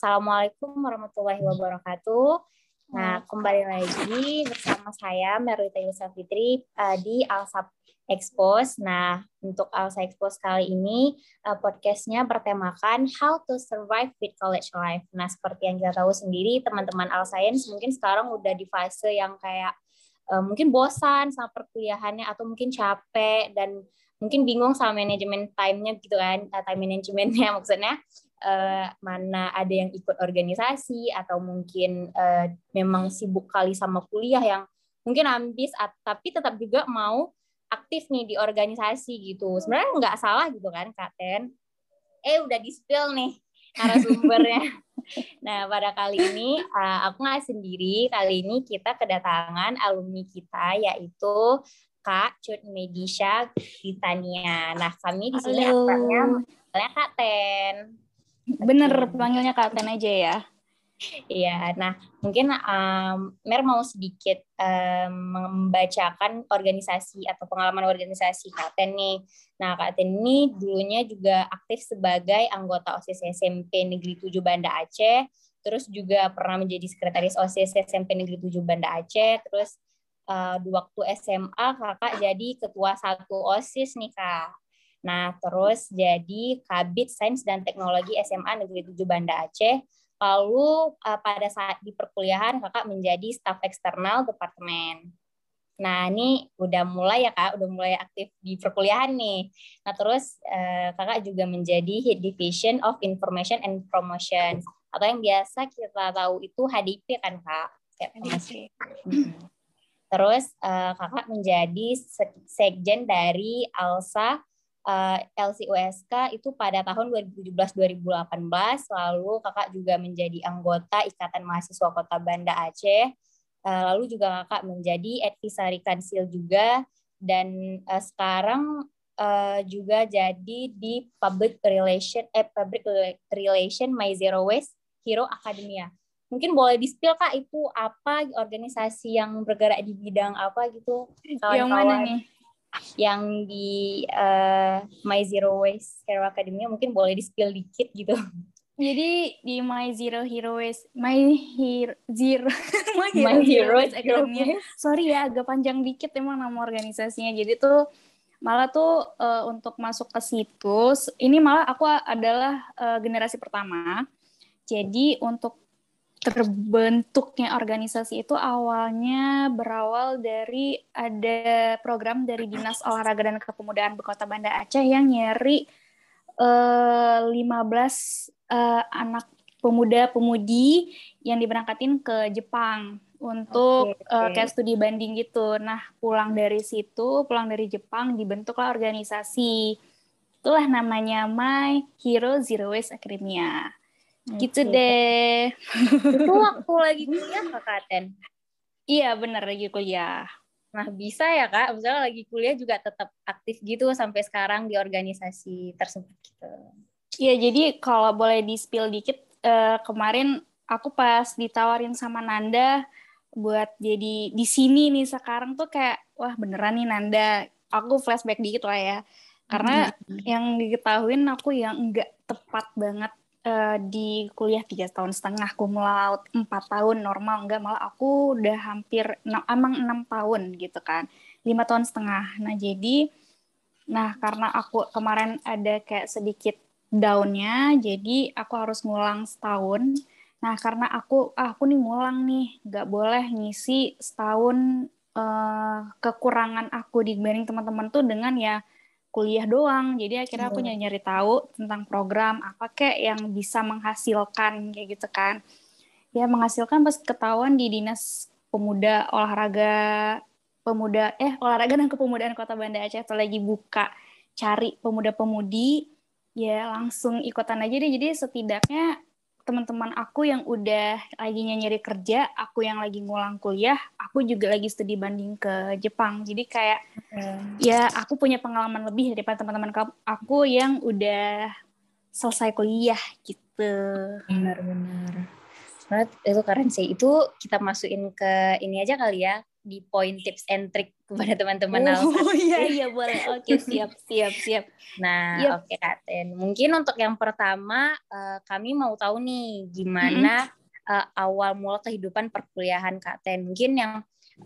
Assalamualaikum warahmatullahi wabarakatuh. Nah, kembali lagi bersama saya Merwita Yusa Fitri uh, di Alsap Expose. Nah, untuk Alsa Expose kali ini uh, podcastnya bertemakan How to Survive with College Life. Nah, seperti yang kita tahu sendiri, teman-teman Al Science mungkin sekarang udah di fase yang kayak uh, mungkin bosan sama perkuliahannya atau mungkin capek dan mungkin bingung sama manajemen time-nya gitu kan, time manajemennya maksudnya uh, mana ada yang ikut organisasi atau mungkin uh, memang sibuk kali sama kuliah yang mungkin ambis tapi tetap juga mau aktif nih di organisasi gitu. Sebenarnya nggak salah gitu kan Kak Ten? Eh udah di spill nih narasumbernya. Nah pada kali ini uh, aku nggak sendiri. Kali ini kita kedatangan alumni kita yaitu Kak Cut Medisha Titania. Nah, kami di sini akrabnya Kak Ten. Bener, panggilnya Kapten aja ya. Iya, nah mungkin um, Mer mau sedikit um, membacakan organisasi atau pengalaman organisasi Katen nih. Nah, Katen ini dulunya juga aktif sebagai anggota OSIS SMP Negeri 7 Banda Aceh, terus juga pernah menjadi sekretaris OSIS SMP Negeri 7 Banda Aceh, terus uh, di waktu SMA kakak jadi ketua satu OSIS nih kak. Nah, terus jadi Kabit Sains dan Teknologi SMA Negeri 7 Banda Aceh. Lalu uh, pada saat di perkuliahan kakak menjadi staf eksternal departemen. Nah, ini udah mulai ya Kak, udah mulai aktif di perkuliahan nih. Nah, terus uh, Kakak juga menjadi Head Division of Information and Promotion atau yang biasa kita tahu itu HDP kan Kak. HDP. Hmm. Terus uh, Kakak menjadi sekjen dari ALSA uh, eh, LCUSK itu pada tahun 2017-2018 lalu kakak juga menjadi anggota Ikatan Mahasiswa Kota Banda Aceh. Uh, lalu juga kakak menjadi advisory council juga. Dan uh, sekarang uh, juga jadi di public relation eh public relation My Zero Waste Hero Academia. Mungkin boleh di spill kak itu apa organisasi yang bergerak di bidang apa gitu kawan-kawan yang mana nih yang di uh, My Zero Waste Hero Academy mungkin boleh di spill dikit gitu. Jadi di My Zero Hero Waste My Hero Zero My Hero, My Hero Waste Academy. Sorry ya agak panjang dikit emang nama organisasinya. Jadi tuh malah tuh uh, untuk masuk ke situs ini malah aku adalah uh, generasi pertama. Jadi untuk terbentuknya organisasi itu awalnya berawal dari ada program dari Dinas Olahraga dan Kepemudaan Kota Banda Aceh yang nyari uh, 15 uh, anak pemuda-pemudi yang diberangkatin ke Jepang untuk okay, okay. Uh, kayak studi banding gitu. Nah, pulang dari situ, pulang dari Jepang dibentuklah organisasi. Itulah namanya My Hero Zero Waste Academia. Gitu deh. Itu waktu lagi kuliah Kak Katen? Iya, bener lagi kuliah. Nah, bisa ya Kak, misalnya lagi kuliah juga tetap aktif gitu sampai sekarang di organisasi tersebut gitu. Iya, jadi kalau boleh di-spill dikit, uh, kemarin aku pas ditawarin sama Nanda buat jadi di sini nih sekarang tuh kayak, wah beneran nih Nanda. Aku flashback dikit lah ya. Karena mm -hmm. yang diketahuin aku yang enggak tepat banget uh, di kuliah tiga tahun setengah kumulaut empat tahun normal enggak malah aku udah hampir emang enam tahun gitu kan lima tahun setengah. Nah jadi nah karena aku kemarin ada kayak sedikit daunnya jadi aku harus ngulang setahun. Nah karena aku ah, aku nih ngulang nih nggak boleh ngisi setahun uh, kekurangan aku dibanding teman-teman tuh dengan ya kuliah doang. Jadi akhirnya aku nyari, nyari tahu tentang program apa kek yang bisa menghasilkan kayak gitu kan. Ya menghasilkan pas ketahuan di Dinas Pemuda Olahraga Pemuda eh Olahraga dan Kepemudaan Kota Banda Aceh itu lagi buka cari pemuda-pemudi ya langsung ikutan aja deh. Jadi setidaknya teman-teman aku yang udah lagi nyari kerja, aku yang lagi ngulang kuliah, aku juga lagi studi banding ke Jepang. Jadi kayak hmm. ya aku punya pengalaman lebih daripada teman-teman aku yang udah selesai kuliah gitu. Benar-benar. Nah, itu keren sih. Itu kita masukin ke ini aja kali ya, di poin tips and trick kepada teman-teman Oh iya iya boleh. Oke, siap siap siap. Nah, yep. oke okay, Katen. Mungkin untuk yang pertama uh, kami mau tahu nih gimana mm -hmm. uh, awal mula kehidupan perkuliahan Katen. Mungkin yang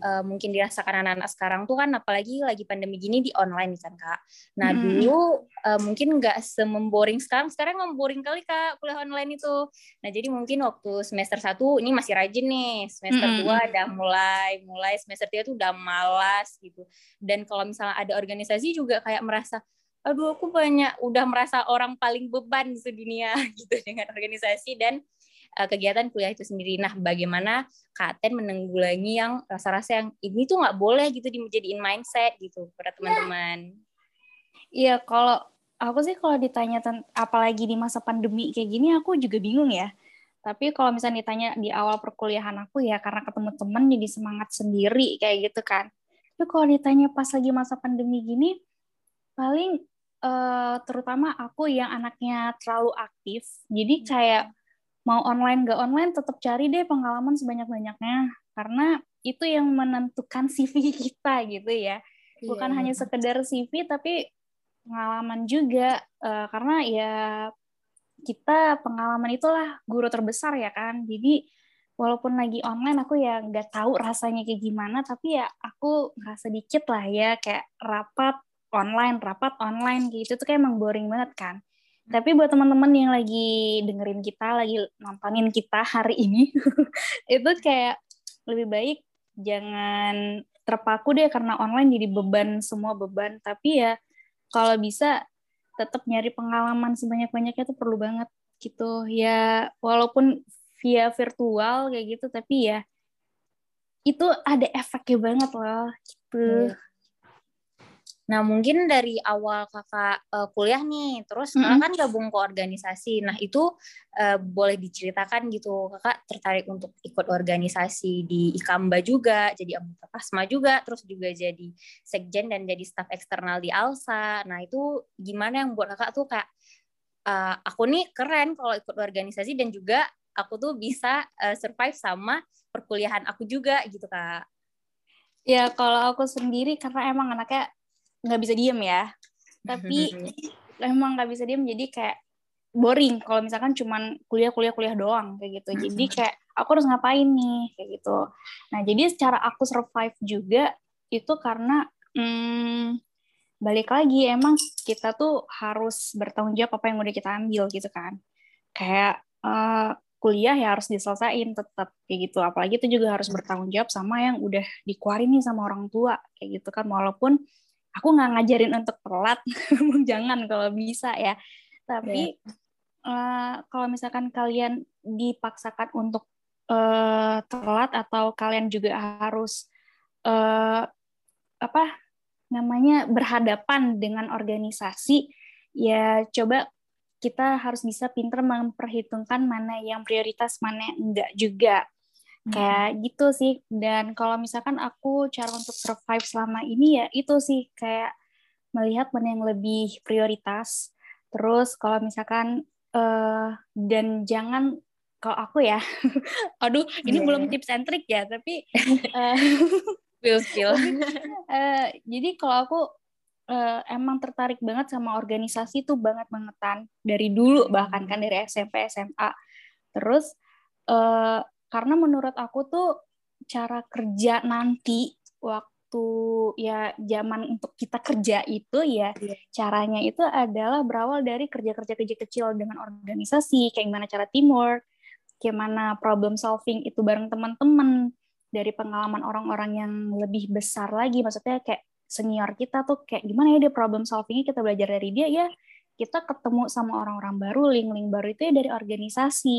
uh, mungkin dirasakan anak-anak sekarang tuh kan apalagi lagi pandemi gini di online kan kak. Nah hmm. dulu uh, mungkin nggak sememboring sekarang, sekarang memboring kali kak kuliah online itu. Nah jadi mungkin waktu semester satu ini masih rajin nih, semester hmm. dua udah mulai, mulai semester tiga tuh udah malas gitu. Dan kalau misalnya ada organisasi juga kayak merasa aduh aku banyak udah merasa orang paling beban di sedunia gitu dengan organisasi dan uh, kegiatan kuliah itu sendiri. Nah, bagaimana Kak Ten menanggulangi yang rasa-rasa yang ini tuh nggak boleh gitu dijadiin mindset gitu pada teman-teman. Iya, kalau aku sih kalau ditanya apalagi di masa pandemi kayak gini aku juga bingung ya. Tapi kalau misalnya ditanya di awal perkuliahan aku ya karena ketemu teman jadi semangat sendiri kayak gitu kan. Tapi kalau ditanya pas lagi masa pandemi gini paling uh, terutama aku yang anaknya terlalu aktif. Jadi kayak mau online nggak online tetap cari deh pengalaman sebanyak-banyaknya. Karena itu yang menentukan CV kita gitu ya. Bukan yeah. hanya sekedar CV tapi pengalaman juga. Uh, karena ya kita pengalaman itulah guru terbesar ya kan. Jadi walaupun lagi online aku ya nggak tahu rasanya kayak gimana. Tapi ya aku ngerasa dikit lah ya kayak rapat online rapat online gitu tuh kayak emang boring banget kan tapi buat teman-teman yang lagi dengerin kita, lagi nontonin kita hari ini, itu kayak lebih baik jangan terpaku deh karena online jadi beban semua beban. Tapi ya kalau bisa tetap nyari pengalaman sebanyak-banyaknya itu perlu banget gitu. Ya walaupun via virtual kayak gitu, tapi ya itu ada efeknya banget loh gitu. Yeah. Nah, mungkin dari awal kakak uh, kuliah nih, terus mm -hmm. kakak kan gabung ke organisasi. Nah, itu uh, boleh diceritakan gitu, kakak tertarik untuk ikut organisasi di Ikamba juga, jadi anggota Pasma juga, terus juga jadi sekjen dan jadi staf eksternal di Alsa. Nah, itu gimana yang buat kakak tuh kayak, uh, aku nih keren kalau ikut organisasi dan juga aku tuh bisa uh, survive sama perkuliahan aku juga gitu, Kak. Ya, kalau aku sendiri karena emang anaknya nggak bisa diem ya. Tapi emang nggak bisa diem jadi kayak boring. Kalau misalkan cuman kuliah kuliah kuliah doang kayak gitu. Jadi kayak aku harus ngapain nih? Kayak gitu. Nah jadi secara aku survive juga itu karena hmm, balik lagi emang kita tuh harus bertanggung jawab apa yang udah kita ambil gitu kan. Kayak uh, kuliah ya harus diselesain tetap kayak gitu. Apalagi itu juga harus bertanggung jawab sama yang udah dikeluarin nih sama orang tua kayak gitu kan. Walaupun aku nggak ngajarin untuk telat jangan kalau bisa ya tapi yeah. Iya. uh, kalau misalkan kalian dipaksakan untuk uh, telat atau kalian juga harus uh, apa namanya berhadapan dengan organisasi ya coba kita harus bisa pinter memperhitungkan mana yang prioritas mana yang enggak juga kayak hmm. gitu sih. Dan kalau misalkan aku cara untuk survive selama ini ya itu sih kayak melihat mana yang lebih prioritas. Terus kalau misalkan uh, dan jangan kalau aku ya aduh ini yeah. belum tips and trick ya tapi uh, skill. uh, jadi kalau aku uh, emang tertarik banget sama organisasi tuh banget bangetan dari dulu bahkan kan dari SMP SMA terus uh, karena menurut aku tuh cara kerja nanti waktu ya zaman untuk kita kerja itu ya yeah. caranya itu adalah berawal dari kerja-kerja kerja kecil dengan organisasi kayak gimana cara teamwork gimana problem solving itu bareng teman-teman dari pengalaman orang-orang yang lebih besar lagi maksudnya kayak senior kita tuh kayak gimana ya dia problem solvingnya kita belajar dari dia ya kita ketemu sama orang-orang baru link-link baru itu ya dari organisasi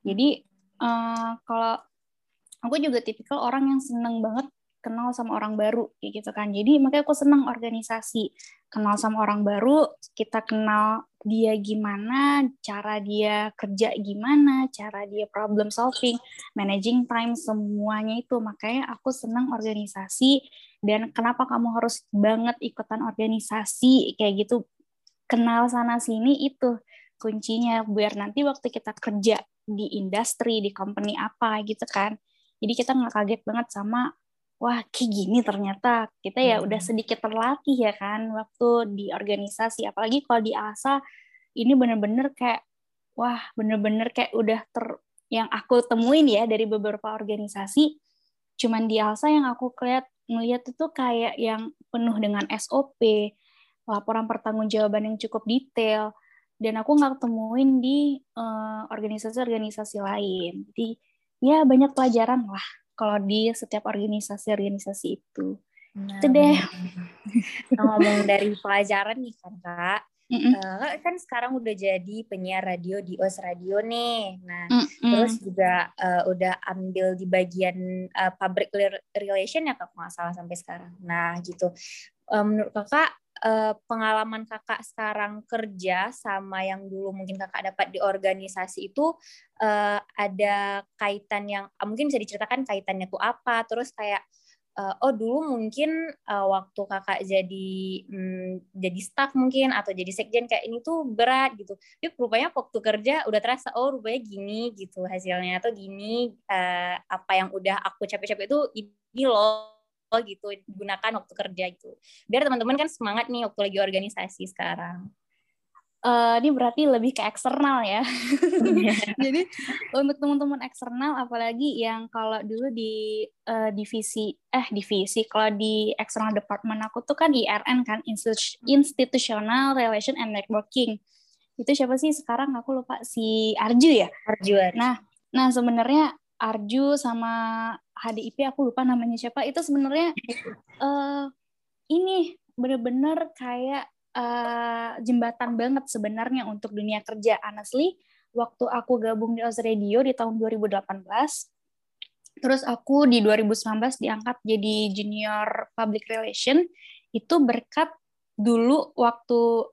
jadi uh, kalau aku juga tipikal orang yang seneng banget kenal sama orang baru kayak gitu kan. Jadi makanya aku seneng organisasi. Kenal sama orang baru kita kenal dia gimana cara dia kerja gimana cara dia problem solving managing time semuanya itu. Makanya aku seneng organisasi dan kenapa kamu harus banget ikutan organisasi kayak gitu. Kenal sana sini itu kuncinya biar nanti waktu kita kerja di industri di company apa gitu kan. Jadi kita nggak kaget banget sama wah kayak gini ternyata. Kita ya udah hmm. sedikit terlatih ya kan waktu di organisasi. Apalagi kalau di ASA ini bener-bener kayak wah bener-bener kayak udah ter yang aku temuin ya dari beberapa organisasi cuman di ASA yang aku lihat ngelihat itu kayak yang penuh dengan SOP laporan pertanggungjawaban yang cukup detail dan aku nggak temuin di uh, organisasi-organisasi lain jadi ya banyak pelajaran lah kalau di setiap organisasi-organisasi itu. Nah, itu deh. Ngomong dari pelajaran nih kan kak, mm -mm. Uh, kan sekarang udah jadi penyiar radio di OS Radio nih. Nah, mm -mm. terus juga uh, udah ambil di bagian uh, public relation ya kak nggak salah sampai sekarang. Nah, gitu. Uh, menurut kakak uh, pengalaman kakak sekarang kerja sama yang dulu mungkin kakak dapat di organisasi itu uh, ada kaitan yang uh, mungkin bisa diceritakan kaitannya tuh apa terus kayak uh, oh dulu mungkin uh, waktu kakak jadi um, jadi staff mungkin atau jadi sekjen kayak ini tuh berat gitu. Tapi rupanya waktu kerja udah terasa oh rupanya gini gitu hasilnya atau gini uh, apa yang udah aku capek-capek itu ini loh gitu gunakan waktu kerja itu biar teman-teman kan semangat nih waktu lagi organisasi sekarang uh, ini berarti lebih ke eksternal ya. Jadi untuk teman-teman eksternal, apalagi yang kalau dulu di uh, divisi, eh divisi, kalau di eksternal department aku tuh kan IRN kan, Institutional Relation and Networking. Itu siapa sih sekarang aku lupa si Arju ya? Arju. Nah, nah sebenarnya Arju sama HDIP aku lupa namanya siapa. Itu sebenarnya uh, ini bener-bener kayak uh, jembatan banget sebenarnya untuk dunia kerja. Honestly waktu aku gabung di Oz Radio di tahun 2018 terus aku di 2019 diangkat jadi junior public relation itu berkat dulu waktu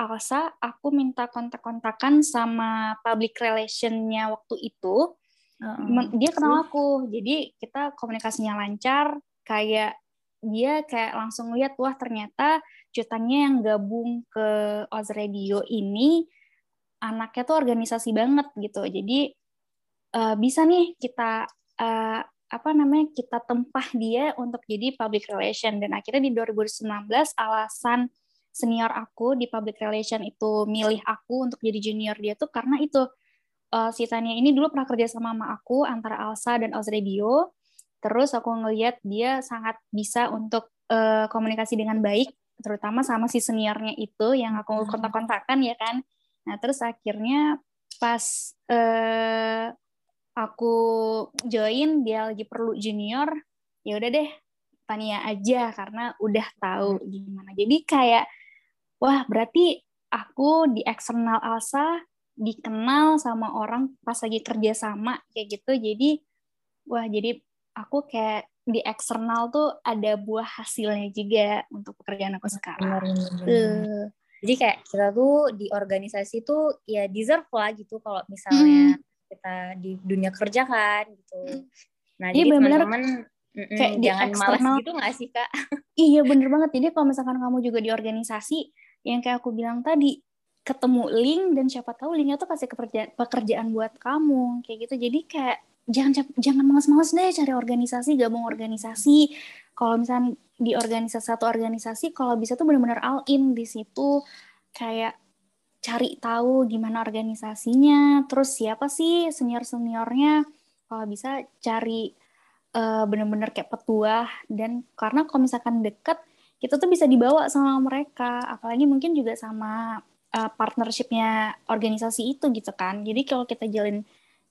Alsa aku minta kontak-kontakan sama public relationnya waktu itu Uh, dia kenal aku, jadi kita komunikasinya lancar. Kayak dia kayak langsung lihat wah ternyata cutannya yang gabung ke Oz Radio ini anaknya tuh organisasi banget gitu. Jadi uh, bisa nih kita uh, apa namanya kita tempah dia untuk jadi public relation dan akhirnya di 2019 alasan senior aku di public relation itu milih aku untuk jadi junior dia tuh karena itu uh, si Tania ini dulu pernah kerja sama mama aku antara Alsa dan Oz Radio. Terus aku ngeliat dia sangat bisa untuk uh, komunikasi dengan baik, terutama sama si seniornya itu yang aku hmm. kontak-kontakan ya kan. Nah terus akhirnya pas uh, aku join dia lagi perlu junior, ya udah deh Tania aja karena udah tahu hmm. gimana. Jadi kayak wah berarti aku di eksternal Alsa dikenal sama orang pas lagi kerja sama kayak gitu jadi wah jadi aku kayak di eksternal tuh ada buah hasilnya juga untuk pekerjaan aku sekarang. Benar, Uh. Jadi kayak kita tuh di organisasi tuh ya deserve lah gitu kalau misalnya hmm. kita di dunia kerja kan gitu. Hmm. Nah jadi, jadi teman-teman kayak jangan malas gitu gak sih kak? Iya bener banget. Jadi kalau misalkan kamu juga di organisasi yang kayak aku bilang tadi ketemu link dan siapa tahu linknya tuh kasih pekerjaan pekerjaan buat kamu kayak gitu. Jadi kayak jangan jangan males-males deh cari organisasi gabung organisasi. Kalau misalnya di organisasi satu organisasi kalau bisa tuh benar-benar all in di situ. Kayak cari tahu gimana organisasinya terus siapa sih senior seniornya kalau bisa cari uh, benar-benar kayak petuah dan karena kalau misalkan deket kita tuh bisa dibawa sama mereka. Apalagi mungkin juga sama uh, partnershipnya organisasi itu gitu kan. Jadi kalau kita jalin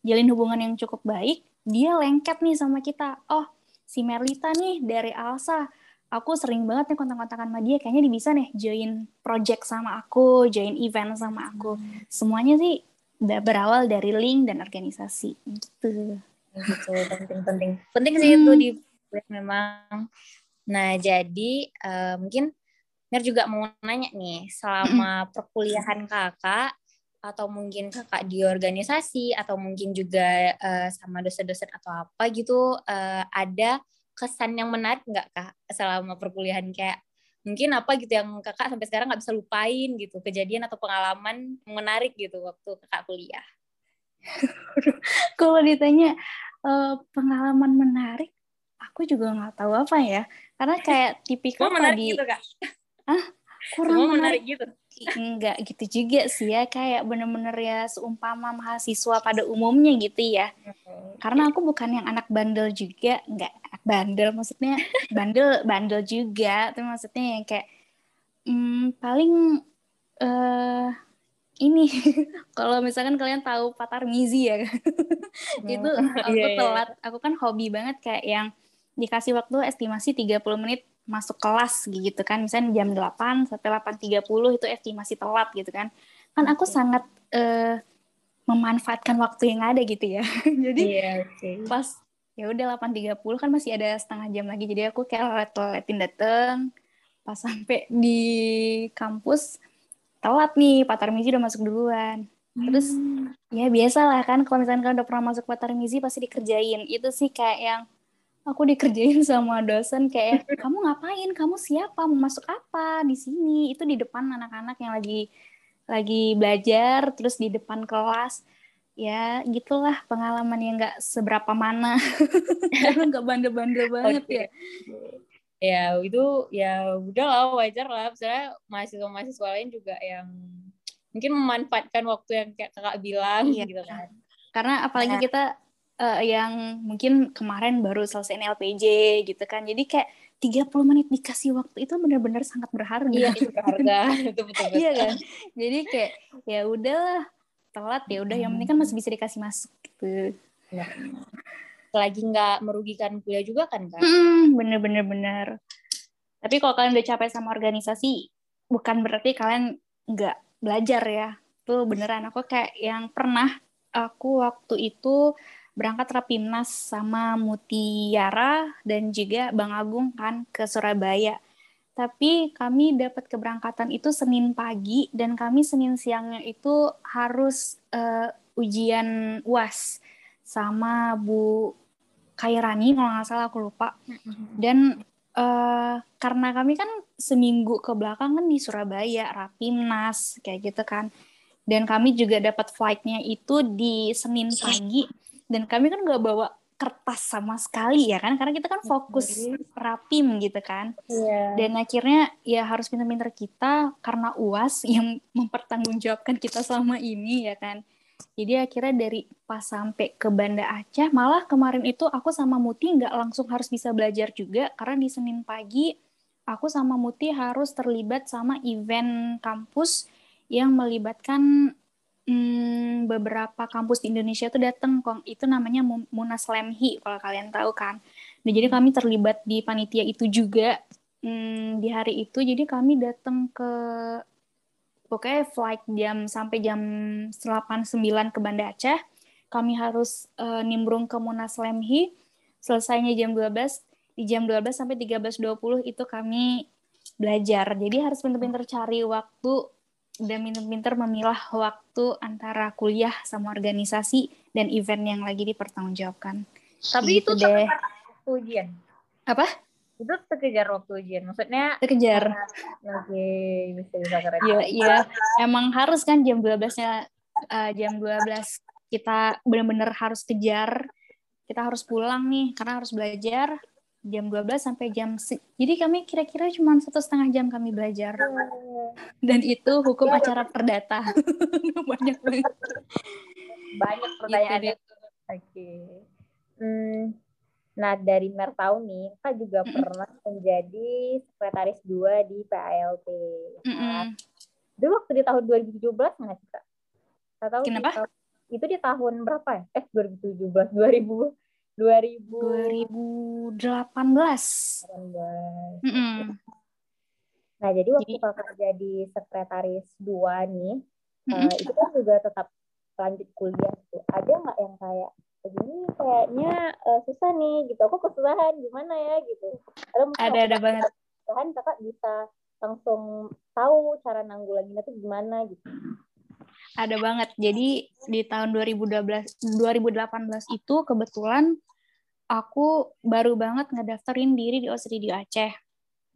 jalin hubungan yang cukup baik, dia lengket nih sama kita. Oh, si Merlita nih dari Alsa, aku sering banget nih kontak-kontakan sama dia, kayaknya dia bisa nih join project sama aku, join event sama aku. Hmm. Semuanya sih berawal dari link dan organisasi gitu. Gitu, penting-penting. Penting sih hmm. itu di memang. Nah, jadi uh, mungkin Mir juga mau nanya nih, selama perkuliahan kakak, atau mungkin kakak di organisasi, atau mungkin juga uh, sama dosen-dosen atau apa gitu, uh, ada kesan yang menarik nggak kak selama perkuliahan? Kayak mungkin apa gitu yang kakak sampai sekarang nggak bisa lupain gitu kejadian atau pengalaman menarik gitu waktu kakak kuliah? Kalau ditanya uh, pengalaman menarik aku juga nggak tahu apa ya. Karena kayak tipikal menarik di gitu kak ah kurang Semua menarik, menarik. gitu. Enggak gitu juga sih ya kayak bener-bener ya seumpama mahasiswa pada umumnya gitu ya. Karena aku bukan yang anak bandel juga enggak anak bandel maksudnya bandel bandel juga tapi maksudnya yang kayak hmm, paling uh, ini kalau misalkan kalian tahu Patar Mizi ya. Itu oh, aku iya, iya. telat aku kan hobi banget kayak yang dikasih waktu estimasi 30 menit masuk kelas gitu kan. Misalnya jam 8 sampai 8.30 itu estimasi telat gitu kan. Kan aku okay. sangat uh, memanfaatkan waktu yang ada gitu ya. Jadi yeah, okay. pas ya udah 8.30 kan masih ada setengah jam lagi. Jadi aku kayak letin dateng. Pas sampai di kampus telat nih Pak Tarmizi udah masuk duluan. Terus hmm. ya biasa lah kan kalau misalnya kalian udah pernah masuk Pak Tarmizi pasti dikerjain. Itu sih kayak yang aku dikerjain sama dosen kayak kamu ngapain? Kamu siapa? Mau masuk apa? Di sini. Itu di depan anak-anak yang lagi lagi belajar terus di depan kelas. Ya gitulah pengalaman yang nggak seberapa mana. Nggak bandel-bandel banget okay. ya. Ya itu ya udah lah wajar lah. Misalnya mahasiswa-mahasiswa lain juga yang mungkin memanfaatkan waktu yang kayak kakak bilang iya. gitu kan. Karena apalagi nah. kita uh, yang mungkin kemarin baru selesai LPJ gitu kan. Jadi kayak 30 menit dikasih waktu itu benar-benar sangat berharga. Iya, itu berharga. itu betul, betul. Iya kan? Jadi kayak ya udahlah telat ya udah yang penting kan masih bisa dikasih masuk gitu. Ya. Lagi nggak merugikan kuliah juga kan kan? Hmm, bener-bener bener. Tapi kalau kalian udah capek sama organisasi, bukan berarti kalian nggak belajar ya. Tuh beneran aku kayak yang pernah aku waktu itu berangkat rapimnas sama Mutiara dan juga Bang Agung kan ke Surabaya. Tapi kami dapat keberangkatan itu Senin pagi dan kami Senin siangnya itu harus uh, ujian UAS sama Bu Kairani kalau nggak salah aku lupa. Dan uh, karena kami kan seminggu ke belakang kan di Surabaya rapimnas kayak gitu kan. Dan kami juga dapat flightnya itu di Senin pagi dan kami kan nggak bawa kertas sama sekali ya kan? Karena kita kan fokus rapim gitu kan. Yeah. dan akhirnya ya harus pinter-pinter kita karena uas yang mempertanggungjawabkan kita selama ini ya kan? Jadi akhirnya dari pas sampai ke Banda Aceh malah kemarin itu aku sama Muti nggak langsung harus bisa belajar juga karena di Senin pagi aku sama Muti harus terlibat sama event kampus yang melibatkan hmm, beberapa kampus di Indonesia tuh datang kok itu namanya Munas Lemhi kalau kalian tahu kan. Nah, jadi kami terlibat di panitia itu juga hmm, di hari itu. Jadi kami datang ke pokoknya flight jam sampai jam 8 9 ke Banda Aceh. Kami harus uh, nimbrung ke Munas Lemhi. Selesainya jam 12 di jam 12 sampai 13.20 itu kami belajar. Jadi harus pintar-pintar cari waktu dan pinter-pinter memilah waktu antara kuliah sama organisasi dan event yang lagi dipertanggungjawabkan. Tapi gitu itu deh. waktu ujian. Apa? Itu terkejar waktu ujian. Maksudnya terkejar. Oke, okay, bisa bisa keren. Iya, iya. Emang harus kan jam 12-nya uh, jam 12 kita benar-benar harus kejar. Kita harus pulang nih karena harus belajar jam 12 sampai jam jadi kami kira-kira cuma satu setengah jam kami belajar. Dan itu hukum ya, acara perdata. Banyak banget. Banyak pertanyaan gitu oke. Okay. hmm, nah dari Mer tahu nih kak juga pernah menjadi sekretaris dua di PALT nah, itu waktu di tahun 2017 nggak sih kak? Tahu Kenapa? itu di tahun berapa ya? Eh 2017 2000 2018. 2018. Mm -hmm. Nah, jadi waktu jadi, kakak jadi sekretaris dua nih, mm -hmm. uh, itu kan juga tetap lanjut kuliah tuh. Ada nggak yang kayak begini kayaknya uh, susah nih gitu. Aku kesusahan gimana ya gitu. Ada ada, ada banget. Kan kakak bisa langsung tahu cara nanggulanginnya tuh gimana gitu. Ada banget. Jadi di tahun 2012 2018 itu kebetulan aku baru banget ngedaftarin diri di Osridio Aceh.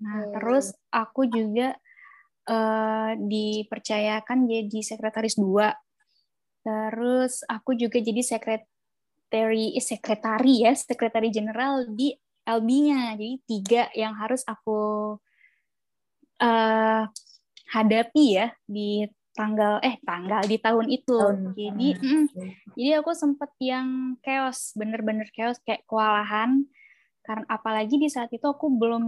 Nah, hmm. terus aku juga uh, dipercayakan jadi sekretaris dua. Terus aku juga jadi sekretari eh, sekretari ya, sekretari jenderal di LB-nya. Jadi tiga yang harus aku uh, hadapi ya di tanggal eh tanggal di tahun itu. Tahun. Jadi mm, jadi aku sempet yang chaos, bener-bener chaos kayak kewalahan karena apalagi di saat itu aku belum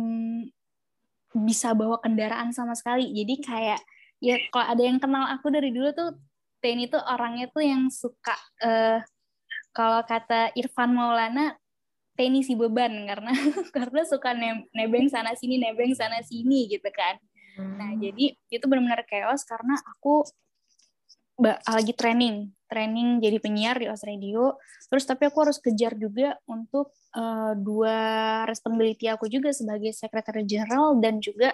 bisa bawa kendaraan sama sekali. Jadi kayak ya kalau ada yang kenal aku dari dulu tuh Teni tuh orangnya tuh yang suka uh, kalau kata Irfan Maulana Teni si beban karena karena suka nebeng sana sini nebeng sana sini gitu kan. Hmm. Nah, jadi itu benar-benar chaos karena aku lagi training, training jadi penyiar di Os Radio. Terus tapi aku harus kejar juga untuk uh, dua responsibility aku juga sebagai Secretary General dan juga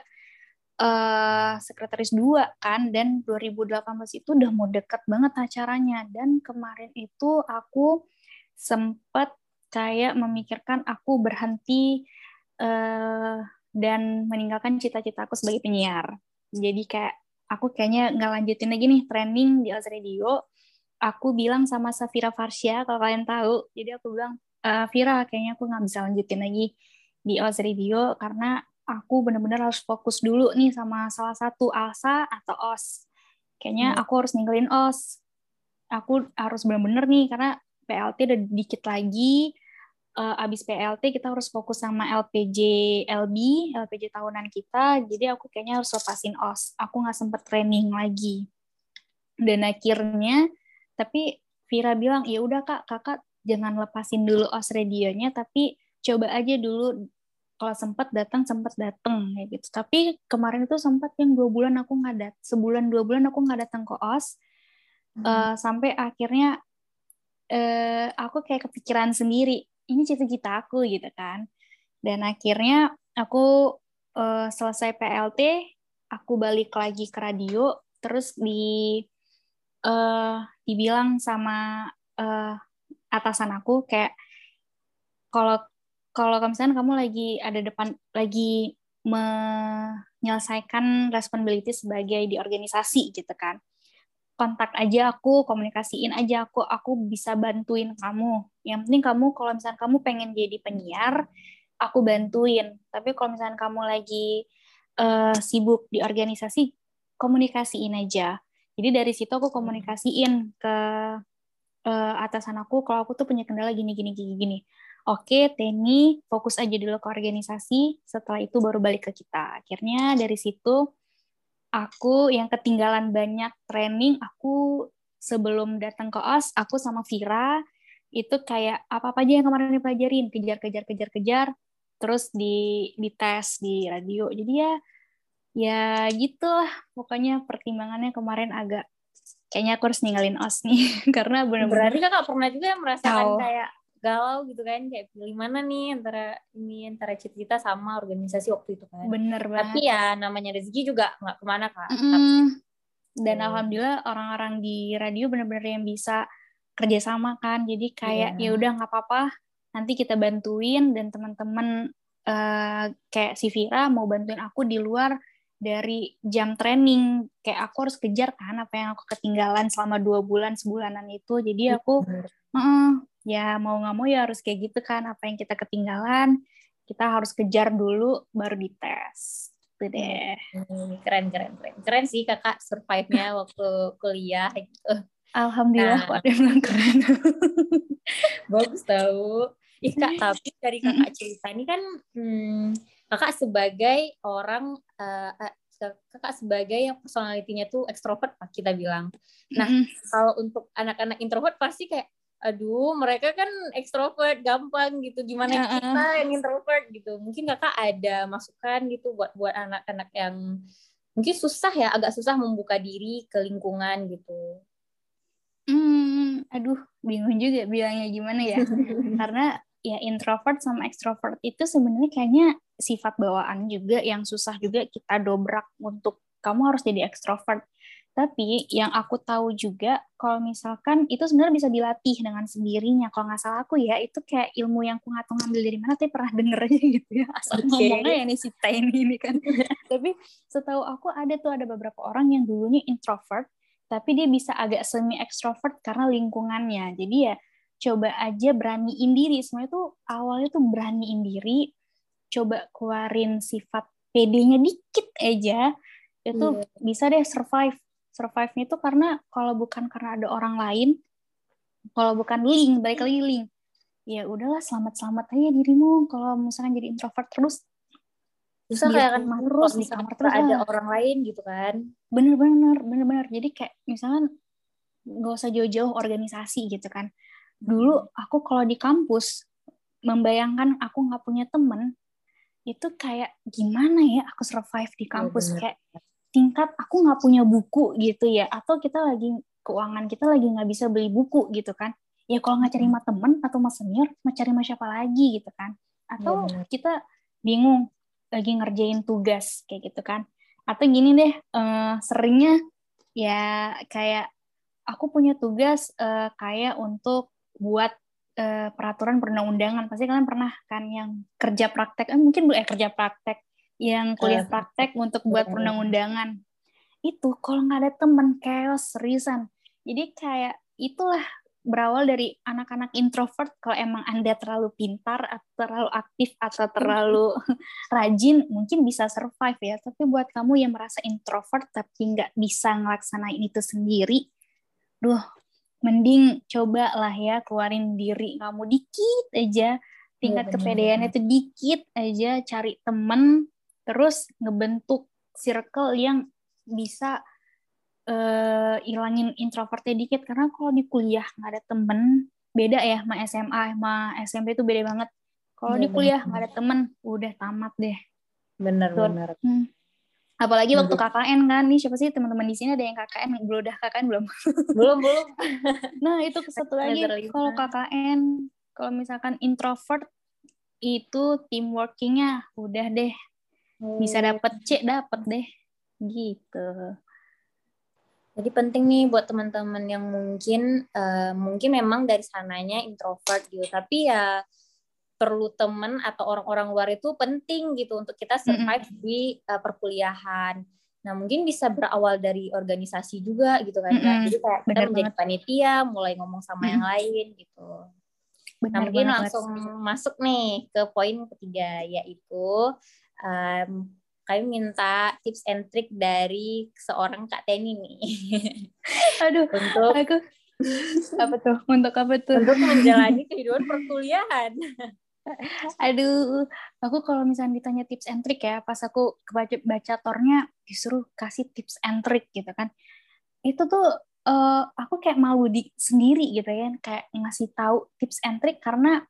uh, sekretaris dua kan dan 2018 itu udah mau deket banget acaranya dan kemarin itu aku sempat kayak memikirkan aku berhenti uh, dan meninggalkan cita-cita aku sebagai penyiar. Jadi kayak aku kayaknya nggak lanjutin lagi nih training di Oz Radio. Aku bilang sama Safira Farsya, kalau kalian tahu. Jadi aku bilang, e, Vira, kayaknya aku nggak bisa lanjutin lagi di Oz Radio karena aku benar-benar harus fokus dulu nih sama salah satu ALSA atau OS. Kayaknya hmm. aku harus ninggalin OS. Aku harus benar-benar nih, karena PLT udah dikit lagi, uh, abis PLT kita harus fokus sama LPJ LB, LPJ tahunan kita. Jadi aku kayaknya harus lepasin OS. Aku nggak sempet training lagi. Dan akhirnya, tapi Vira bilang, ya udah kak, kakak jangan lepasin dulu OS radionya, tapi coba aja dulu kalau sempat datang sempat datang kayak gitu. Tapi kemarin itu sempat yang dua bulan aku nggak dat, sebulan dua bulan aku nggak datang ke OS. Hmm. Uh, sampai akhirnya uh, aku kayak kepikiran sendiri ini cita-cita aku gitu kan. Dan akhirnya aku uh, selesai PLT aku balik lagi ke radio terus di uh, dibilang sama uh, atasan aku kayak kalau kalau misalnya kamu lagi ada depan lagi menyelesaikan responsibility sebagai di organisasi gitu kan kontak aja aku, komunikasiin aja aku, aku bisa bantuin kamu. Yang penting kamu kalau misalnya kamu pengen jadi penyiar, aku bantuin. Tapi kalau misalnya kamu lagi uh, sibuk di organisasi, komunikasiin aja. Jadi dari situ aku komunikasiin ke uh, atasan aku kalau aku tuh punya kendala gini gini gini gini. Oke, Teni fokus aja dulu ke organisasi, setelah itu baru balik ke kita. Akhirnya dari situ aku yang ketinggalan banyak training aku sebelum datang ke OS aku sama Vira itu kayak apa-apa aja yang kemarin dipelajarin kejar-kejar kejar-kejar terus di di tes di radio jadi ya ya gitulah pokoknya pertimbangannya kemarin agak kayaknya aku harus ninggalin OS nih karena benar-benar berarti kakak pernah juga merasakan oh. kayak galau gitu kan kayak pilih mana nih antara ini antara cita-cita sama organisasi waktu itu kan. Bener banget. Tapi ya namanya rezeki juga nggak ke mana kan mm -hmm. dan hmm. alhamdulillah orang-orang di radio bener-bener yang bisa kerjasama kan. Jadi kayak yeah. ya udah nggak apa-apa nanti kita bantuin dan teman-teman uh, kayak si Vira mau bantuin aku di luar dari jam training. Kayak aku harus kejar kan apa yang aku ketinggalan selama dua bulan sebulanan itu. Jadi aku uh, ya mau nggak mau ya harus kayak gitu kan apa yang kita ketinggalan kita harus kejar dulu baru dites. Gitu deh. Hmm, keren keren keren. Keren sih kakak survive-nya waktu kuliah gitu. Alhamdulillah nah. yang keren. Bagus tau Ih kak, tapi dari kakak cerita ini kan hmm, kakak sebagai orang uh, kakak sebagai yang personalitinya tuh ekstrovert kita bilang. Nah, mm -hmm. kalau untuk anak-anak introvert pasti kayak aduh mereka kan ekstrovert gampang gitu. Gimana -uh. kita yang introvert? Gitu. Mungkin kakak ada masukan gitu buat buat anak-anak yang mungkin susah ya agak susah membuka diri ke lingkungan gitu. Hmm aduh bingung juga bilangnya gimana ya. Karena ya introvert sama ekstrovert itu sebenarnya kayaknya sifat bawaan juga yang susah juga kita dobrak untuk kamu harus jadi ekstrovert tapi yang aku tahu juga kalau misalkan itu sebenarnya bisa dilatih dengan sendirinya. Kalau nggak salah aku ya itu kayak ilmu yang aku nggak tahu ngambil dari mana tapi pernah denger aja gitu ya. Asal okay. ngomongnya ya nih si ini ini kan. tapi setahu aku ada tuh ada beberapa orang yang dulunya introvert tapi dia bisa agak semi extrovert karena lingkungannya. Jadi ya coba aja beraniin diri semuanya tuh awalnya tuh beraniin diri coba keluarin sifat PD-nya dikit aja itu yeah. bisa deh survive survive-nya itu karena kalau bukan karena ada orang lain kalau bukan link balik lagi link. Ya udahlah selamat selamat aja dirimu. Kalau misalnya jadi introvert terus bisa kayak kan terus di kamar terus ada orang lain gitu kan. Bener-bener bener-bener jadi kayak misalnya nggak usah jauh-jauh organisasi gitu kan. Dulu aku kalau di kampus membayangkan aku nggak punya temen itu kayak gimana ya aku survive di iya, kampus? oh, kayak tingkat aku nggak punya buku gitu ya atau kita lagi keuangan kita lagi nggak bisa beli buku gitu kan. Ya kalau nggak cari sama temen atau sama senior mau cari sama siapa lagi gitu kan. Atau ya, kita bingung lagi ngerjain tugas kayak gitu kan. Atau gini deh uh, seringnya ya kayak aku punya tugas uh, kayak untuk buat uh, peraturan perundang-undangan. Pasti kalian pernah kan yang kerja praktek eh, mungkin eh kerja praktek yang kuliah praktek untuk buat perundang-undangan. Itu kalau nggak ada temen chaos seriusan. Jadi kayak itulah berawal dari anak-anak introvert kalau emang anda terlalu pintar atau terlalu aktif atau terlalu rajin mungkin bisa survive ya. Tapi buat kamu yang merasa introvert tapi nggak bisa ngelaksanain itu sendiri duh mending coba lah ya keluarin diri kamu dikit aja. Tingkat ya, kepedeannya itu dikit aja cari temen terus ngebentuk circle yang bisa uh, ilangin introvertnya dikit. Karena kalau di kuliah nggak ada temen beda ya sama SMA sama SMP itu beda banget. Kalau di kuliah nggak ada temen udah tamat deh. Bener bener hmm. Apalagi waktu KKN kan. Nih siapa sih teman-teman di sini ada yang KKN belum udah KKN belum? Belum belum. Nah itu satu lagi. Kalau KKN kalau misalkan introvert itu teamworkingnya udah deh bisa oh. dapet C dapet deh gitu jadi penting nih buat teman-teman yang mungkin uh, mungkin memang dari sananya introvert gitu tapi ya perlu temen atau orang-orang luar itu penting gitu untuk kita survive mm -hmm. di uh, perkuliahan. Nah mungkin bisa berawal dari organisasi juga gitu kan, mm -hmm. jadi kayak kita menjadi banget. panitia, mulai ngomong sama mm -hmm. yang lain gitu. Benar nah mungkin langsung masuk nih ke poin ketiga yaitu um, kami minta tips and trick dari seorang Kak Teni nih. Aduh, untuk aku apa tuh? Untuk apa tuh? Untuk menjalani kehidupan perkuliahan. Aduh, aku kalau misalnya ditanya tips and trick ya, pas aku baca baca tornya disuruh kasih tips and trick gitu kan. Itu tuh uh, aku kayak malu di sendiri gitu ya, kayak ngasih tahu tips and trick karena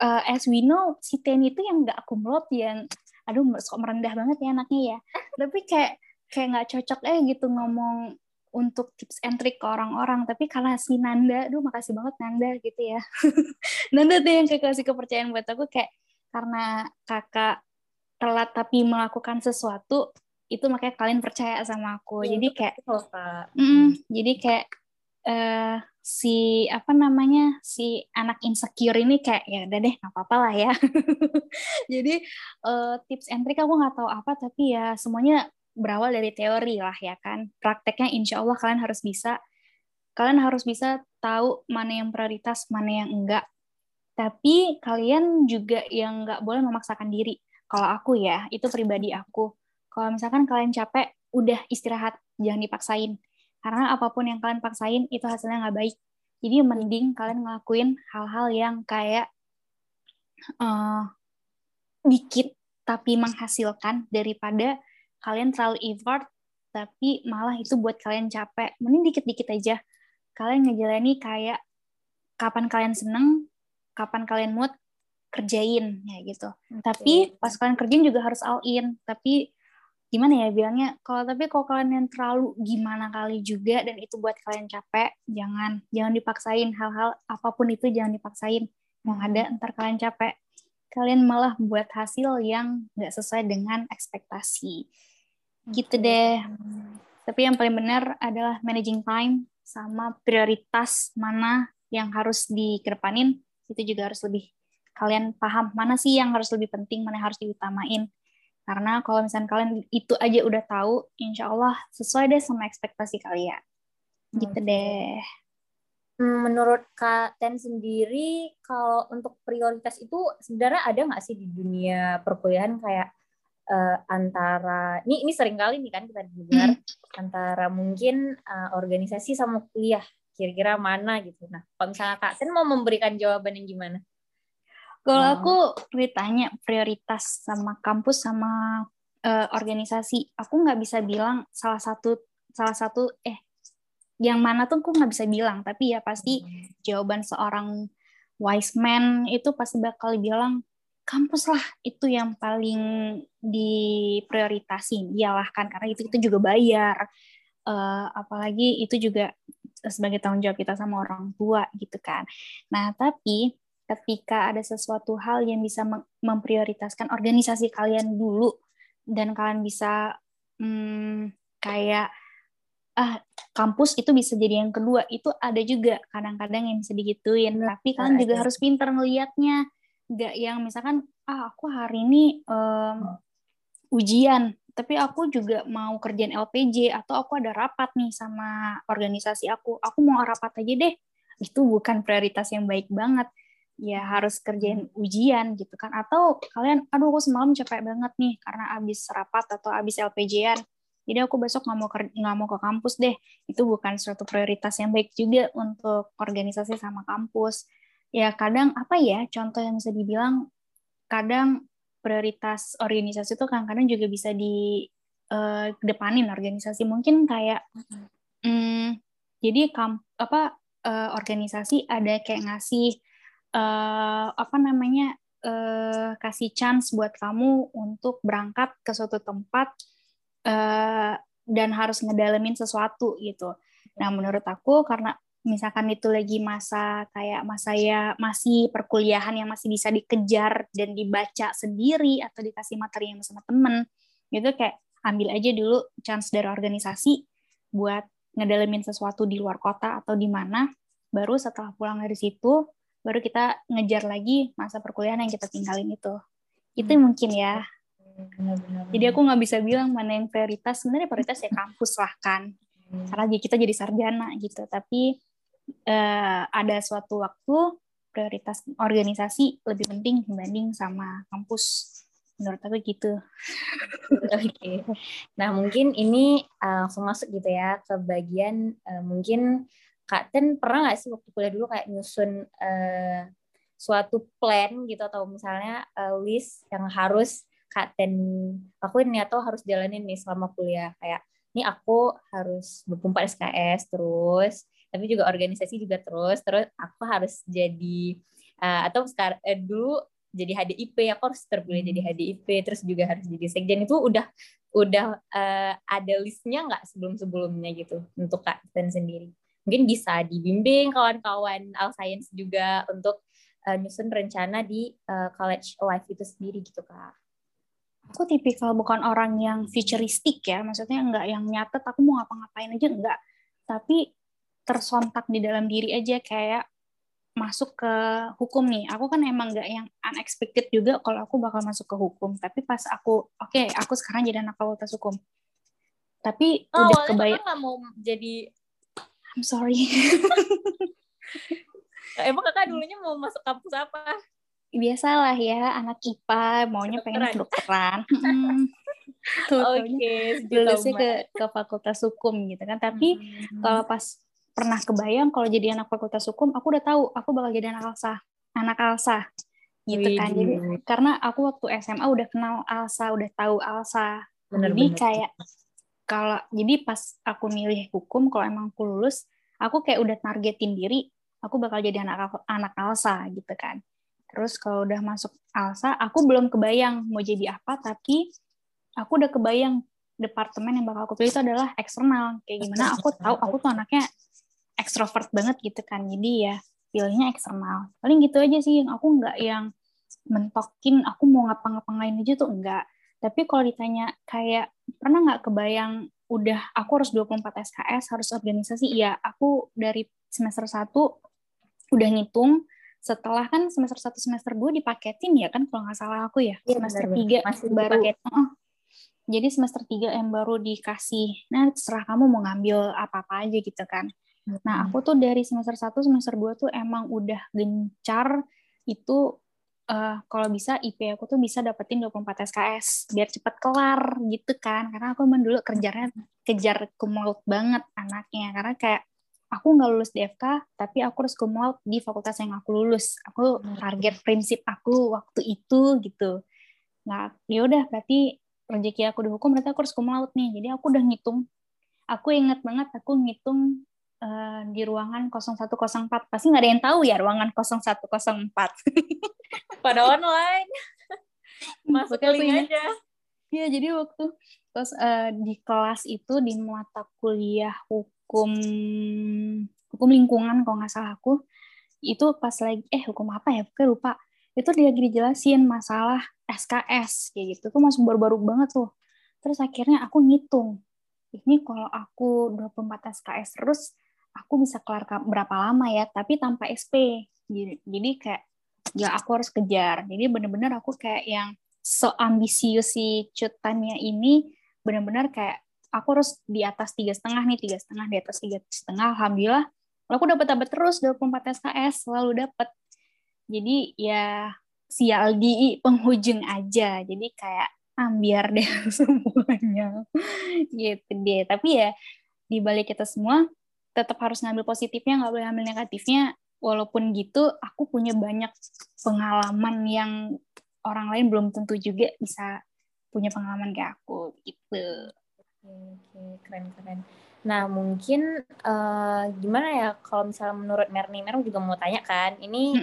uh, as we know si Ten itu yang nggak akumulot yang aduh sok merendah banget ya anaknya ya. Tapi kayak kayak nggak cocok eh gitu ngomong untuk tips and trick ke orang-orang. Tapi kalau si Nanda aduh makasih banget Nanda gitu ya. Nanda tuh yang kayak kasih kepercayaan buat aku kayak karena kakak telat tapi melakukan sesuatu itu makanya kalian percaya sama aku. Ya, jadi kayak mm, jadi kayak uh, si apa namanya si anak insecure ini kayak ya udah deh nggak apa-apa lah ya jadi uh, tips and trick aku nggak tahu apa tapi ya semuanya berawal dari teori lah ya kan. Prakteknya insya Allah kalian harus bisa. Kalian harus bisa tahu mana yang prioritas, mana yang enggak. Tapi kalian juga yang enggak boleh memaksakan diri. Kalau aku ya, itu pribadi aku. Kalau misalkan kalian capek, udah istirahat, jangan dipaksain. Karena apa pun yang kalian paksain, itu hasilnya nggak baik. Jadi mending kalian ngelakuin hal-hal yang kayak uh, dikit tapi menghasilkan daripada kalian terlalu effort tapi malah itu buat kalian capek mending dikit-dikit aja kalian ngejalani kayak kapan kalian seneng kapan kalian mood kerjain ya gitu okay. tapi pas kalian kerjain juga harus all in tapi gimana ya bilangnya kalau tapi kalau kalian yang terlalu gimana kali juga dan itu buat kalian capek jangan jangan dipaksain. Hal-hal apa pun itu jangan dipaksain. Yang ada hmm. ntar kalian capek. Kalian malah buat hasil yang nggak sesuai dengan ekspektasi. Gitu deh. Tapi yang paling benar adalah managing time sama prioritas mana yang harus dikedepanin. Itu juga harus lebih kalian paham mana sih yang harus lebih penting mana yang harus diutamain karena kalau misalnya kalian itu aja udah tahu insya Allah sesuai deh sama ekspektasi kalian gitu deh Hmm, menurut Kak Ten sendiri, kalau untuk prioritas itu sebenarnya ada nggak sih di dunia perkuliahan kayak uh, antara ini ini sering kali nih kan kita dengar hmm. antara mungkin uh, organisasi sama kuliah kira-kira mana gitu. Nah, kalau misalnya Kak Ten mau memberikan jawaban yang gimana? Kalau hmm. aku ditanya prioritas sama kampus sama uh, organisasi, aku nggak bisa bilang salah satu salah satu eh yang mana tuh aku nggak bisa bilang. Tapi ya pasti hmm. jawaban seorang wise man itu pasti bakal bilang kampus lah itu yang paling diprioritasin. Iyalah kan karena itu itu juga bayar. Uh, apalagi itu juga sebagai tanggung jawab kita sama orang tua gitu kan. Nah tapi ketika ada sesuatu hal yang bisa memprioritaskan organisasi kalian dulu dan kalian bisa hmm, kayak ah kampus itu bisa jadi yang kedua itu ada juga kadang-kadang yang bisa digituin. Nah, tapi kalian juga harus pinter ngelihatnya nggak yang misalkan ah aku hari ini um, ujian tapi aku juga mau kerjaan LPJ atau aku ada rapat nih sama organisasi aku. Aku mau rapat aja deh. Itu bukan prioritas yang baik banget ya harus kerjain ujian gitu kan. Atau kalian aduh aku semalam capek banget nih karena abis rapat atau abis LPJ-an jadi aku besok nggak mau nggak mau ke kampus deh. Itu bukan suatu prioritas yang baik juga untuk organisasi sama kampus. Ya kadang apa ya contoh yang bisa dibilang kadang prioritas organisasi itu kadang-kadang juga bisa di uh, depanin organisasi. Mungkin kayak hmm, jadi kamp apa uh, organisasi ada kayak ngasih uh, apa namanya uh, kasih chance buat kamu untuk berangkat ke suatu tempat uh, dan harus ngedalemin sesuatu gitu. Nah, menurut aku karena misalkan itu lagi masa kayak masa ya masih perkuliahan yang masih bisa dikejar dan dibaca sendiri atau dikasih materi yang sama temen, gitu kayak ambil aja dulu chance dari organisasi buat ngedalemin sesuatu di luar kota atau di mana, baru setelah pulang dari situ, baru kita ngejar lagi masa perkuliahan yang kita tinggalin itu. Itu hmm. mungkin ya jadi aku nggak bisa bilang mana yang prioritas. Sebenarnya prioritas ya kampus lah kan. Hmm. Karena kita jadi sarjana gitu. Tapi uh, ada suatu waktu prioritas organisasi lebih penting dibanding sama kampus. Menurut aku gitu. Oke. Okay. Nah mungkin ini uh, langsung masuk gitu ya ke bagian uh, mungkin Kak Ten pernah nggak sih waktu kuliah dulu kayak nyusun uh, suatu plan gitu atau misalnya uh, list yang harus Kak Ten aku ini atau harus jalanin nih selama kuliah? Kayak ini aku harus 24 SKS terus tapi juga organisasi juga terus terus aku harus jadi uh, atau sekarang uh, dulu jadi HDIP aku harus terpilih jadi hmm. HDIP terus juga harus jadi sekjen. Itu udah udah uh, ada listnya nggak sebelum sebelumnya gitu untuk Kak Ten sendiri mungkin bisa dibimbing kawan-kawan Al Science juga untuk uh, nyusun rencana di uh, college life itu sendiri gitu kak aku tipikal bukan orang yang futuristik ya, maksudnya enggak yang nyatet aku mau ngapa-ngapain aja enggak, tapi tersontak di dalam diri aja kayak masuk ke hukum nih. Aku kan emang enggak yang unexpected juga kalau aku bakal masuk ke hukum, tapi pas aku oke, okay, aku sekarang jadi anak fakultas hukum. Tapi oh, udah kebayang nggak mau jadi I'm sorry. Emang kakak dulunya mau masuk kampus apa? biasalah ya anak IPA maunya pengen kedokteran. Hmm. Oke, okay, ke ke fakultas hukum gitu kan. Tapi hmm. kalau pas pernah kebayang kalau jadi anak fakultas hukum, aku udah tahu aku bakal jadi anak Alsa, anak Alsa gitu Wih, kan. Jadi karena aku waktu SMA udah kenal Alsa, udah tahu Alsa. Bener, jadi bener. kayak kalau jadi pas aku milih hukum kalau emang aku lulus, aku kayak udah targetin diri, aku bakal jadi anak anak Alsa gitu kan. Terus kalau udah masuk Alsa, aku belum kebayang mau jadi apa, tapi aku udah kebayang departemen yang bakal aku pilih itu adalah eksternal. Kayak gimana aku tahu aku tuh anaknya ekstrovert banget gitu kan. Jadi ya pilihnya eksternal. Paling gitu aja sih yang aku nggak yang mentokin aku mau ngapa-ngapain aja tuh enggak. Tapi kalau ditanya kayak pernah nggak kebayang udah aku harus 24 SKS, harus organisasi, iya aku dari semester 1 udah ngitung. Setelah kan semester 1 semester 2 dipaketin ya kan kalau nggak salah aku ya, ya semester benar, 3 masih baru uh, jadi semester 3 yang baru dikasih. Nah terserah kamu mau ngambil apa-apa aja gitu kan. Nah, aku tuh dari semester 1 semester 2 tuh emang udah gencar. Itu uh, kalau bisa IP aku tuh bisa dapetin 24 SKS biar cepet kelar gitu kan. Karena aku emang dulu kerjanya kejar kumlaut banget anaknya karena kayak aku nggak lulus di FK tapi aku harus kumlaut di fakultas yang aku lulus. Aku target prinsip aku waktu itu gitu. Nah, ya udah berarti rezeki aku dihukum berarti aku harus kumlaut nih. Jadi aku udah ngitung. Aku inget banget aku ngitung uh, di ruangan 0104. Pasti nggak ada yang tahu ya ruangan 0104. Pada online. Masuk ke link aja. Iya, jadi waktu terus uh, di kelas itu di mata kuliah hukum hukum lingkungan kalau nggak salah aku itu pas lagi eh hukum apa ya pokoknya lupa itu dia lagi dijelasin masalah SKS kayak gitu tuh masih baru-baru banget tuh terus akhirnya aku ngitung ini kalau aku 24 SKS terus aku bisa kelar berapa lama ya tapi tanpa SP jadi, kayak ya aku harus kejar. Jadi bener-bener aku kayak yang so ambisius si cutannya ini benar-benar kayak aku harus di atas tiga setengah nih tiga setengah di atas tiga setengah alhamdulillah. Aku dapat dapat terus 24 SKS selalu dapat jadi ya sial di penghujung aja. Jadi kayak ambiar deh semuanya. Gitu deh. Tapi ya di balik kita semua tetap harus ngambil positifnya nggak boleh ambil negatifnya walaupun gitu aku punya banyak pengalaman yang orang lain belum tentu juga bisa punya pengalaman kayak aku gitu. Oke, keren keren. Nah mungkin uh, gimana ya kalau misalnya menurut Merni, Merni juga mau tanya kan, ini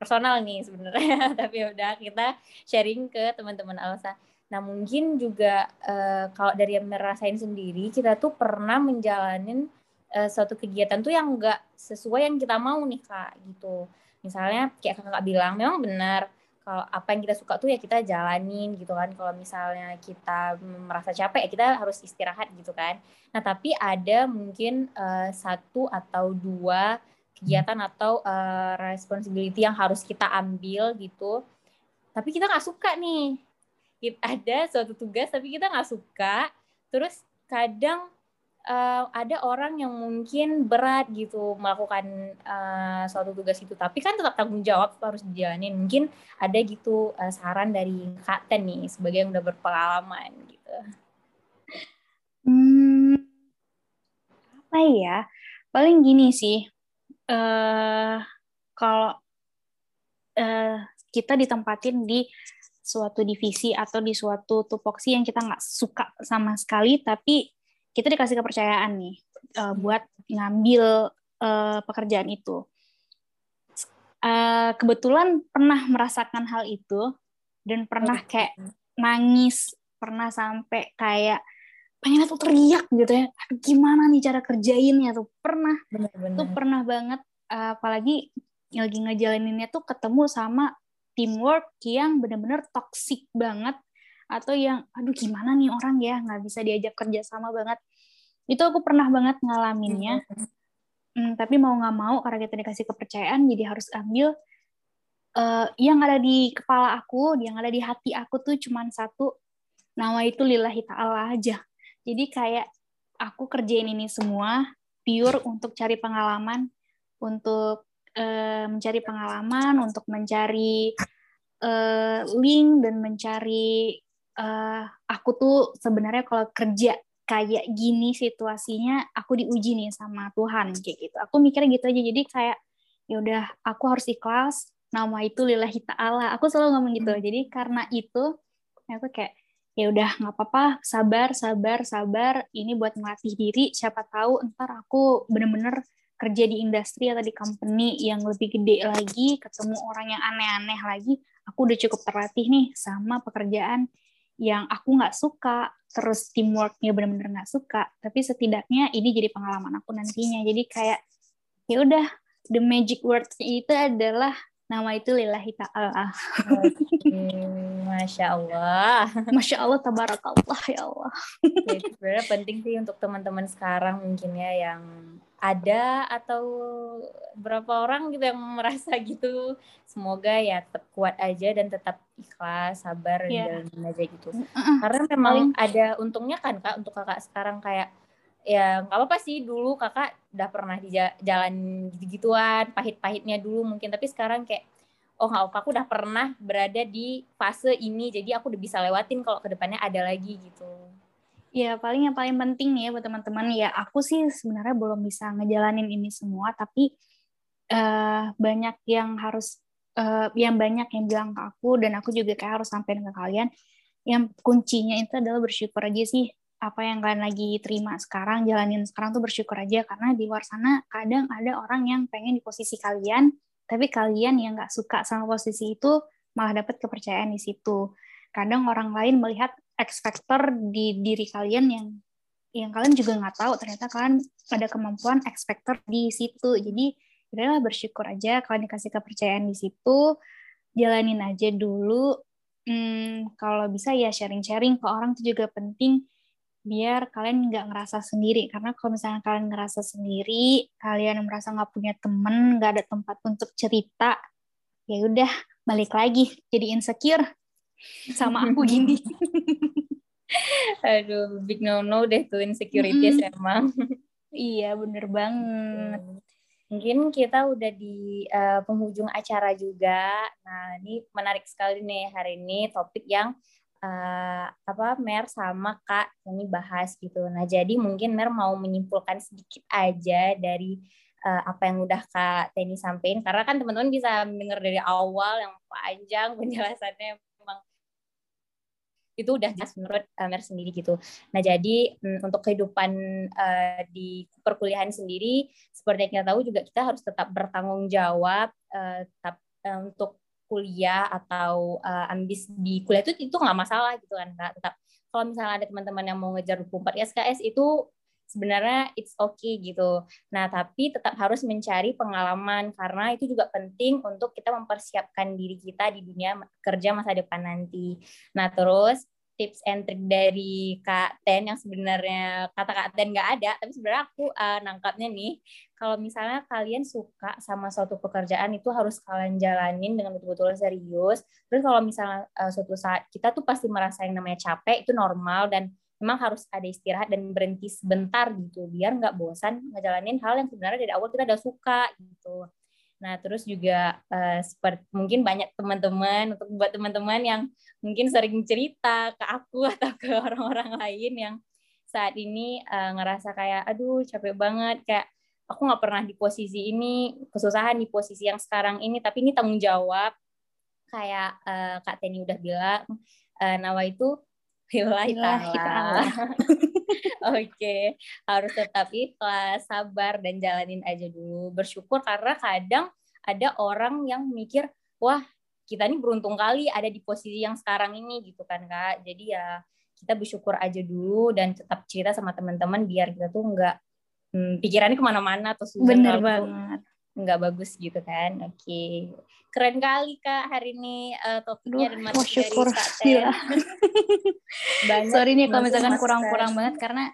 personal nih sebenarnya, tapi ya udah kita sharing ke teman-teman Alsa. Nah mungkin juga uh, kalau dari yang merasain sendiri, kita tuh pernah menjalanin uh, suatu kegiatan tuh yang enggak sesuai yang kita mau nih kak gitu. Misalnya kayak kakak bilang, memang benar kalau apa yang kita suka tuh ya kita jalanin gitu kan. Kalau misalnya kita merasa capek ya kita harus istirahat gitu kan. Nah tapi ada mungkin uh, satu atau dua kegiatan atau uh, responsibility yang harus kita ambil gitu. Tapi kita nggak suka nih. Ada suatu tugas tapi kita nggak suka. Terus kadang uh, ada orang yang mungkin berat gitu melakukan uh, suatu tugas itu. Tapi kan tetap tanggung jawab harus dijalanin. Mungkin ada gitu uh, saran dari Kak Ten nih sebagai yang udah berpengalaman gitu. Hmm, apa ya? Paling gini sih uh, kalau uh, kita ditempatin di suatu divisi atau di suatu tupoksi yang kita nggak suka sama sekali tapi kita dikasih kepercayaan nih uh, buat ngambil uh, pekerjaan itu. Uh, kebetulan pernah merasakan hal itu dan pernah kayak nangis, pernah sampai kayak pengen tuh teriak gitu ya. Aduh, gimana nih cara kerjainnya tuh pernah. Bener-bener. Tuh pernah banget uh, apalagi lagi ngejalaninnya tuh ketemu sama teamwork yang bener-bener toxic banget atau yang aduh gimana nih orang ya? Nggak bisa diajak kerja sama banget. Itu aku pernah banget ngalaminnya. Hmm, tapi mau nggak mau karena kita dikasih kepercayaan jadi harus ambil uh, yang ada di kepala aku yang ada di hati aku tuh cuma satu. Nama itu lillahi ta'ala aja. Jadi kayak aku kerjain ini semua pure untuk cari pengalaman untuk uh, mencari pengalaman untuk mencari uh, link dan mencari uh, aku tuh sebenarnya kalau kerja kayak gini situasinya aku diuji nih sama Tuhan kayak gitu. Aku mikirnya gitu aja. Jadi kayak ya udah aku harus ikhlas. Nama itu lillahi ta'ala. Aku selalu ngomong gitu. Hmm. jadi karena itu aku kayak ya udah nggak apa-apa. Sabar sabar sabar. Ini buat melatih diri. Siapa tahu ntar aku bener-bener kerja di industri atau di company yang lebih gede lagi ketemu orang yang aneh-aneh lagi aku udah cukup terlatih nih sama pekerjaan yang aku nggak suka terus teamworknya benar-benar nggak suka tapi setidaknya ini jadi pengalaman aku nantinya jadi kayak ya udah the magic words itu adalah nama itu lillahi ta'ala. Masya Allah. Masya Allah, tabarakallah ya Allah. Jadi sebenarnya penting sih untuk teman-teman sekarang mungkin ya yang ada atau berapa orang gitu yang merasa gitu semoga ya tetap kuat aja dan tetap ikhlas sabar yeah. dan aja gitu. Karena memang ada untungnya kan kak untuk kakak sekarang kayak ya nggak apa-apa sih dulu kakak udah pernah di jalan gitu-gituan pahit-pahitnya dulu mungkin tapi sekarang kayak oh nggak apa aku udah pernah berada di fase ini jadi aku udah bisa lewatin kalau ke depannya ada lagi gitu Ya paling yang paling penting ya buat teman-teman ya aku sih sebenarnya belum bisa ngejalanin ini semua tapi uh, banyak yang harus uh, yang banyak yang bilang ke aku dan aku juga kayak harus sampein ke kalian. Yang kuncinya itu adalah bersyukur aja sih apa yang kalian lagi terima sekarang jalanin sekarang tuh bersyukur aja karena di luar sana kadang ada orang yang pengen di posisi kalian tapi kalian yang nggak suka sama posisi itu malah dapat kepercayaan di situ. Kadang orang lain melihat X factor di diri kalian yang yang kalian juga nggak tahu ternyata kalian ada kemampuan X factor di situ. Jadi udahlah bersyukur aja kalian dikasih kepercayaan di situ jalanin aja dulu. Hmm, kalau bisa ya sharing-sharing ke orang itu juga penting biar kalian nggak ngerasa sendiri. Karena kalau misalnya kalian ngerasa sendiri kalian merasa nggak punya temen nggak ada tempat untuk cerita ya udah balik lagi. Jadi insecure sama aku gini. Aduh, big no no deh tuh insecurities mm -hmm. emang. Iya, bener banget. Mungkin kita udah di uh, penghujung acara juga. Nah, ini menarik sekali nih hari ini topik yang uh, apa Mer sama Kak ini bahas gitu. Nah, jadi mungkin Mer mau menyimpulkan sedikit aja dari uh, apa yang udah Kak Teni sampaikan karena kan teman-teman bisa mendengar dari awal yang panjang penjelasannya itu udah jelas menurut uh, sendiri gitu. Nah jadi um, untuk kehidupan uh, di perkuliahan sendiri seperti yang kita tahu juga kita harus tetap bertanggung jawab tetap uh, untuk kuliah atau uh, ambis di kuliah itu itu nggak masalah gitu kan kak. Tetap kalau misalnya ada teman-teman yang mau ngejar 24 SKS itu sebenarnya it's okay gitu. Nah, tapi tetap harus mencari pengalaman karena itu juga penting untuk kita mempersiapkan diri kita di dunia kerja masa depan nanti. Nah, terus tips and trick dari Kak Ten yang sebenarnya kata Kak Ten nggak ada, tapi sebenarnya aku uh, nangkapnya nih, kalau misalnya kalian suka sama suatu pekerjaan itu harus kalian jalanin dengan betul-betul serius. Terus kalau misalnya uh, suatu saat kita tuh pasti merasa yang namanya capek itu normal dan memang harus ada istirahat dan berhenti sebentar gitu biar nggak bosan ngejalanin hal yang sebenarnya dari awal kita udah suka gitu. Nah, terus juga uh, seperti mungkin banyak teman-teman untuk buat teman-teman yang mungkin sering cerita ke aku atau ke orang-orang lain yang saat ini uh, ngerasa kayak aduh capek banget kayak aku nggak pernah di posisi ini kesusahan di posisi yang sekarang ini tapi ini tanggung jawab kayak uh, Kak Teni udah bilang uh, Nawa itu Hilahi Oke, harus tetap ikhlas, sabar dan jalanin aja dulu. Bersyukur karena kadang ada orang yang mikir, wah kita ini beruntung kali ada di posisi yang sekarang ini gitu kan kak. Jadi ya kita bersyukur aja dulu dan tetap cerita sama teman-teman biar kita tuh nggak hmm, pikirannya ke mana-mana atau bener banget nggak bagus gitu kan. Oke. Okay. Keren kali Kak hari ini uh, topiknya dan materi dari Kak Banyak Sorry nih kalau misalkan kurang-kurang banget karena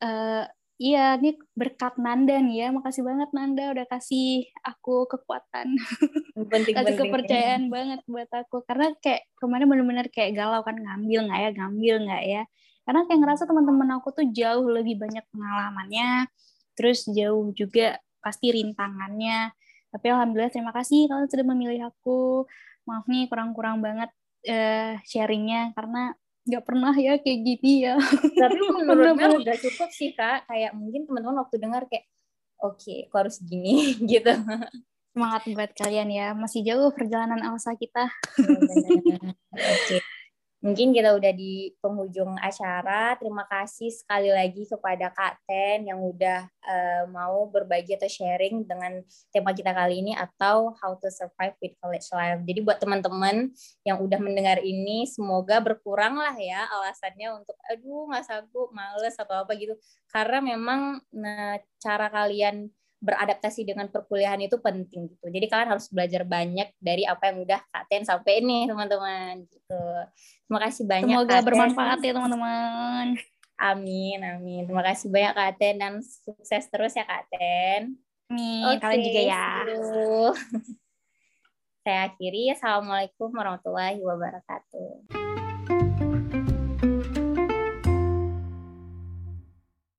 uh, iya ini berkat Nanda nih ya. Makasih banget Nanda udah kasih aku kekuatan. Penting, kasih kepercayaan banget buat aku karena kayak kemarin bener-bener kayak galau kan ngambil nggak ya, ngambil nggak ya. Karena kayak ngerasa teman-teman aku tuh jauh lebih banyak pengalamannya, terus jauh juga pasti rintangannya. Tapi alhamdulillah terima kasih kalian sudah memilih aku. Maaf nih kurang-kurang banget uh, sharingnya karena nggak pernah ya kayak gini ya. Tapi menurut udah cukup sih kak. Kayak mungkin teman-teman waktu dengar kayak oke, okay, aku harus gini gitu. Semangat buat kalian ya. Masih jauh perjalanan Elsa kita. Oke. Okay. Mungkin kita udah di penghujung acara. Terima kasih sekali lagi kepada Kak Ten yang udah uh, mau berbagi atau sharing dengan tema kita kali ini atau How to Survive with College Life. Jadi buat teman-teman yang udah mendengar ini, semoga berkurang lah ya alasannya untuk aduh nggak sanggup, males atau apa gitu. Karena memang nah, cara kalian beradaptasi dengan perkuliahan itu penting gitu. Jadi kalian harus belajar banyak dari apa yang udah Kak Ten sampai ini teman-teman gitu. Terima kasih banyak. Semoga Kak bermanfaat ya teman-teman. Amin, amin. Terima kasih banyak Kak Ten dan sukses terus ya Kak Ten. Amin. Okay, kalian juga ya. Saya akhiri. Assalamualaikum warahmatullahi wabarakatuh.